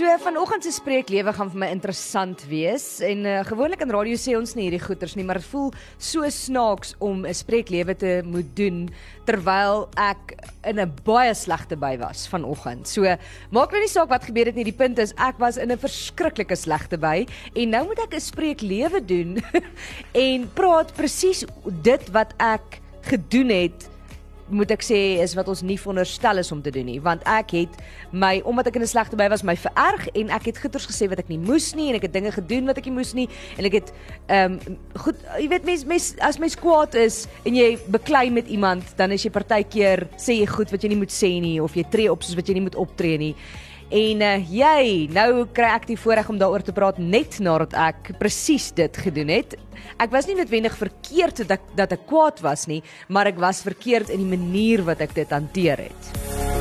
So vanoggend se spreeklewe gaan vir my interessant wees en uh, gewoonlik in radio sê ons nie hierdie goeters nie, maar dit voel so snaaks om 'n spreeklewe te moet doen terwyl ek in 'n baie slegte by was vanoggend. So maak nou nie saak wat gebeur het nie, die punt is ek was in 'n verskriklike slegte by en nou moet ek 'n spreeklewe doen en praat presies dit wat ek gedoen het moet ek sê is wat ons nie veronderstel is om te doen nie want ek het my omdat ek in 'n slegte by was my vererg en ek het goeters gesê wat ek nie moes nie en ek het dinge gedoen wat ek nie moes nie en ek het ehm um, goed jy weet mens mens as mens kwaad is en jy beklei met iemand dan is jy partykeer sê jy goed wat jy nie moet sê nie of jy tree op soos wat jy nie moet optree nie En uh, jy, nou kry ek die voorreg om daaroor te praat net nadat ek presies dit gedoen het. Ek was nie noodwendig verkeerd dat ek dat ek kwaad was nie, maar ek was verkeerd in die manier wat ek dit hanteer het.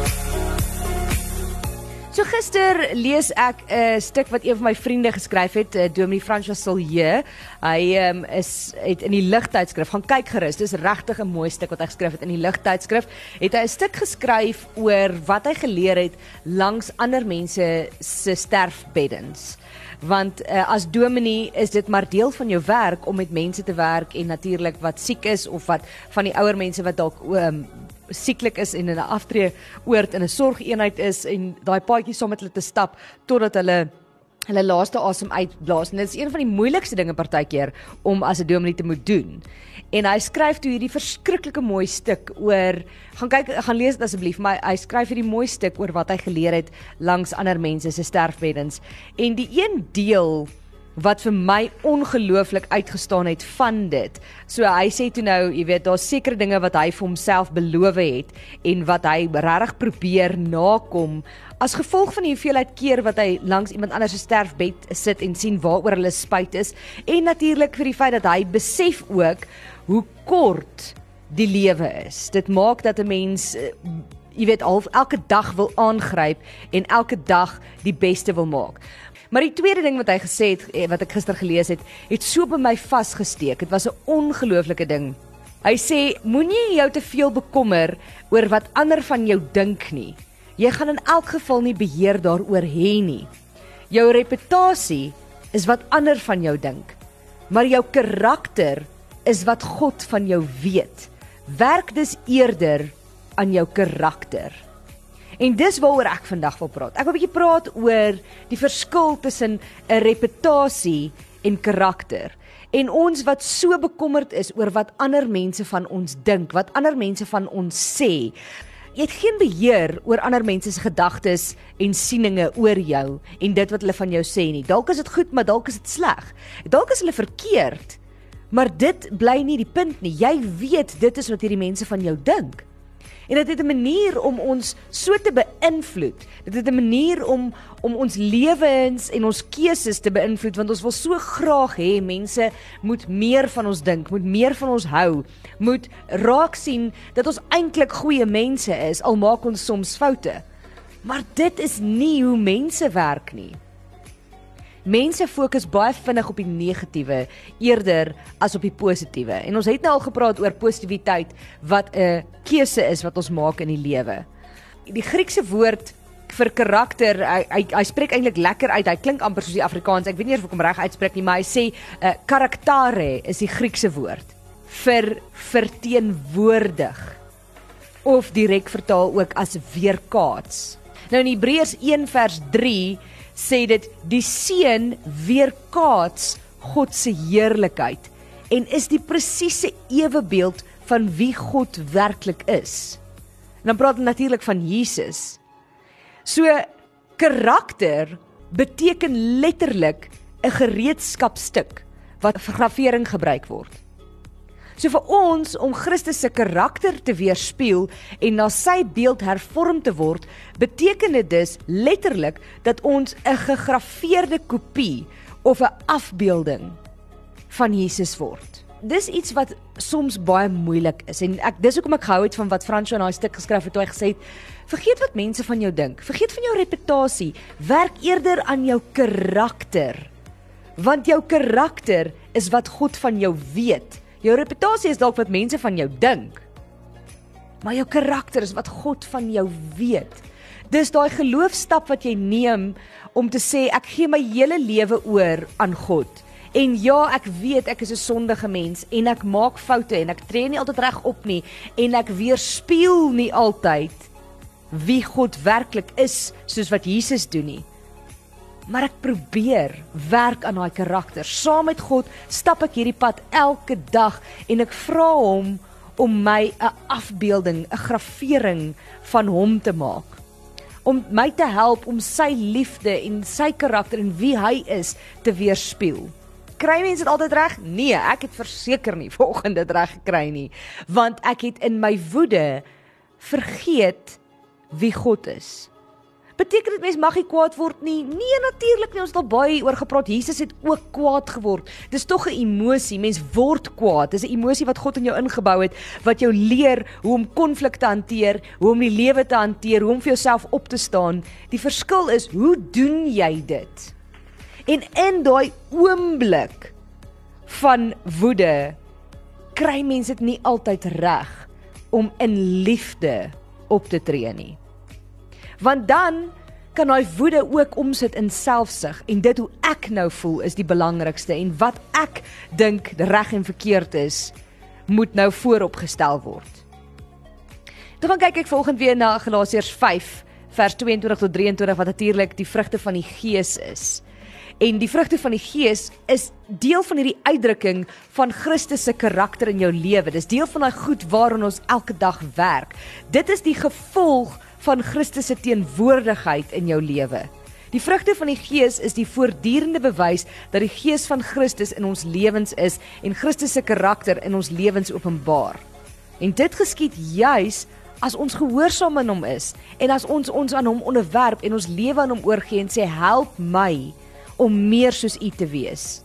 So gister lees ek 'n stuk wat een van my vriende geskryf het, uh, Dominee François Silje. Hy um, is het in die ligtydskrif gaan kyk gerus. Dis regtig 'n mooi stuk wat hy geskryf het in die ligtydskrif. Het hy 'n stuk geskryf oor wat hy geleer het langs ander mense se sterfbeddens. Want uh, as dominee is dit maar deel van jou werk om met mense te werk en natuurlik wat siek is of wat van die ouer mense wat dalk um, sieklik is en in 'n aftree oord in 'n sorgeenheid is en daai paadjie saam met hulle te stap totdat hulle hulle laaste asem uitblaas. En dit is een van die moeilikste dinge partykeer om as 'n dominee te moet doen. En hy skryf toe hierdie verskriklike mooi stuk oor gaan kyk gaan lees dit asseblief, maar hy skryf hierdie mooi stuk oor wat hy geleer het langs ander mense se sterfbeddens. En die een deel wat vir my ongelooflik uitgestaan het van dit. So hy sê toe nou, jy weet, daar's sekere dinge wat hy vir homself beloof het en wat hy regtig probeer nakom as gevolg van die hoeveelheid keer wat hy langs iemand anders se sterfbed sit en sien waaroor hulle spyt is en natuurlik vir die feit dat hy besef ook hoe kort die lewe is. Dit maak dat 'n mens eh, jy weet half elke dag wil aangryp en elke dag die beste wil maak. Maar die tweede ding wat hy gesê het eh, wat ek gister gelees het, het so by my vasgesteek. Dit was 'n ongelooflike ding. Hy sê moenie jou te veel bekommer oor wat ander van jou dink nie. Jy gaan in elk geval nie beheer daaroor hê nie. Jou reputasie is wat ander van jou dink. Maar jou karakter is wat God van jou weet. Werk dus eerder aan jou karakter. En dis waaroor ek vandag wil praat. Ek wil 'n bietjie praat oor die verskil tussen 'n reputasie en karakter. En ons wat so bekommerd is oor wat ander mense van ons dink, wat ander mense van ons sê. Jy het geen beheer oor ander mense se gedagtes en sieninge oor jou en dit wat hulle van jou sê nie. Dalk is dit goed, maar dalk is dit sleg. Dalk is hulle verkeerd. Maar dit bly nie die punt nie. Jy weet dit is wat hierdie mense van jou dink. En dit het 'n manier om ons so te beïnvloed. Dit het 'n manier om om ons lewens en ons keuses te beïnvloed want ons wil so graag hê mense moet meer van ons dink, moet meer van ons hou, moet raak sien dat ons eintlik goeie mense is al maak ons soms foute. Maar dit is nie hoe mense werk nie. Mense fokus baie vinnig op die negatiewe eerder as op die positiewe. En ons het nou al gepraat oor positiwiteit wat 'n keuse is wat ons maak in die lewe. Die Griekse woord vir karakter, hy hy, hy spreek eintlik lekker uit. Hy klink amper soos die Afrikaans. Ek weet nie of ek hom reg uitspreek nie, maar hy sê 'n uh, karaktare is die Griekse woord vir verteenwoordig of direk vertaal ook as weerkaats. Nou in Hebreërs 1 vers 3 sê dit die seun weerkaats God se heerlikheid en is die presiese ewebeeld van wie God werklik is. En dan praat hulle natuurlik van Jesus. So karakter beteken letterlik 'n gereedskapstuk wat vir gravering gebruik word. So vir ons om Christus se karakter te weerspieël en na sy beeld hervorm te word, beteken dit dus letterlik dat ons 'n gegraveerde kopie of 'n afbeelding van Jesus word. Dis iets wat soms baie moeilik is en ek dis hoekom ek gehou het van wat Fransjo in daai stuk geskryf het toe hy gesê het vergeet wat mense van jou dink. Vergeet van jou reputasie. Werk eerder aan jou karakter. Want jou karakter is wat God van jou weet Jou reputasie is dalk wat mense van jou dink. Maar jou karakter is wat God van jou weet. Dis daai geloofstap wat jy neem om te sê ek gee my hele lewe oor aan God. En ja, ek weet ek is 'n sondige mens en ek maak foute en ek tree nie altyd reg op nie en ek weerspieël nie altyd wie God werklik is soos wat Jesus doen nie. Maar ek probeer werk aan daai karakter. Saam met God stap ek hierdie pad elke dag en ek vra hom om my 'n afbeelding, 'n gravering van hom te maak. Om my te help om sy liefde en sy karakter en wie hy is te weerspieël. Kry mense dit altyd reg? Nee, ek het verseker nie volgende dit reg gekry nie, want ek het in my woede vergeet wie God is. Beteken dit mens mag nie kwaad word nie? Nee, natuurlik nie. Ons het al baie oor gepraat. Jesus het ook kwaad geword. Dis tog 'n emosie. Mens word kwaad. Dis 'n emosie wat God in jou ingebou het wat jou leer hoe om konflikte hanteer, hoe om die lewe te hanteer, hoe om vir jouself op te staan. Die verskil is, hoe doen jy dit? En in daai oomblik van woede kry mense dit nie altyd reg om in liefde op te tree nie. Want dan kan daai woede ook omsit in selfsug en dit hoe ek nou voel is die belangrikste en wat ek dink reg en verkeerd is moet nou vooropgestel word. Dan gaan kyk ek volgende weer na Galasiërs 5 vers 22 tot 23 wat natuurlik die vrugte van die gees is. En die vrugte van die Gees is deel van hierdie uitdrukking van Christus se karakter in jou lewe. Dis deel van daai goed waaraan ons elke dag werk. Dit is die gevolg van Christus se teenwoordigheid in jou lewe. Die vrugte van die Gees is die voortdurende bewys dat die Gees van Christus in ons lewens is en Christus se karakter in ons lewens openbaar. En dit geskied juis as ons gehoorsaam aan hom is en as ons ons aan hom onderwerp en ons lewe aan hom oorgee en sê help my om meer soos U te wees.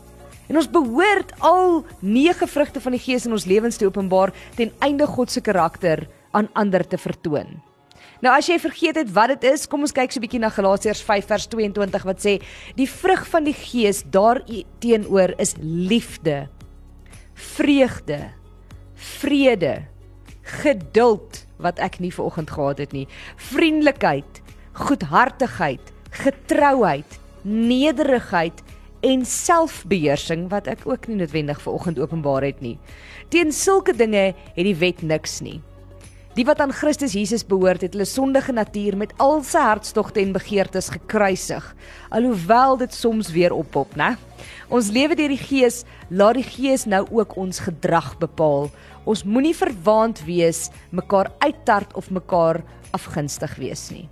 En ons behoort al nege vrugte van die Gees in ons lewens te openbaar ten einde God se karakter aan ander te vertoon. Nou as jy vergeet het wat dit is, kom ons kyk so 'n bietjie na Galasiërs 5 vers 22 wat sê die vrug van die Gees daarteenoor is liefde, vreugde, vrede, geduld wat ek nie vanoggend gehad het nie, vriendelikheid, goedhartigheid, getrouheid, nederigheid en selfbeheersing wat ek ook nie noodwendig vanoggend openbaar het nie. Teen sulke dinge het die wet niks nie. Die wat aan Christus Jesus behoort, het hulle sondige natuur met al sy hartstogte en begeertes gekruisig, alhoewel dit soms weer oppop, né? Ons lewe deur die Gees, laat die Gees nou ook ons gedrag bepaal. Ons moenie verwaand wees, mekaar uittart of mekaar afgunstig wees nie.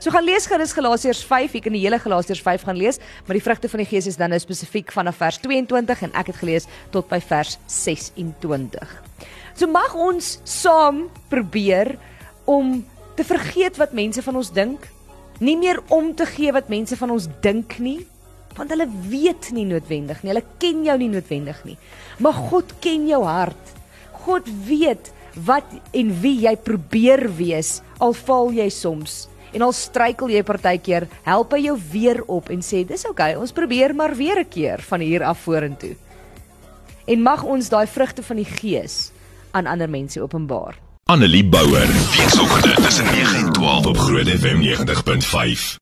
So gaan lees gerus Galasiërs 5, ek kan die hele Galasiërs 5 gaan lees, maar die vrugte van die Gees is dan nou spesifiek vanaf vers 22 en ek het gelees tot by vers 26. So mag ons saam probeer om te vergeet wat mense van ons dink, nie meer om te gee wat mense van ons dink nie, want hulle weet nie noodwendig nie, hulle ken jou nie noodwendig nie. Maar God ken jou hart. God weet wat en wie jy probeer wees al val jy soms en al struikel jy partykeer, help hy jou weer op en sê dis oukei, okay, ons probeer maar weer 'n keer van hier af vorentoe. En mag ons daai vrugte van die Gees aan ander mense openbaar. Annelie Bouwer, weekoggend tussen 9 en 12 op Groot FM 90.5.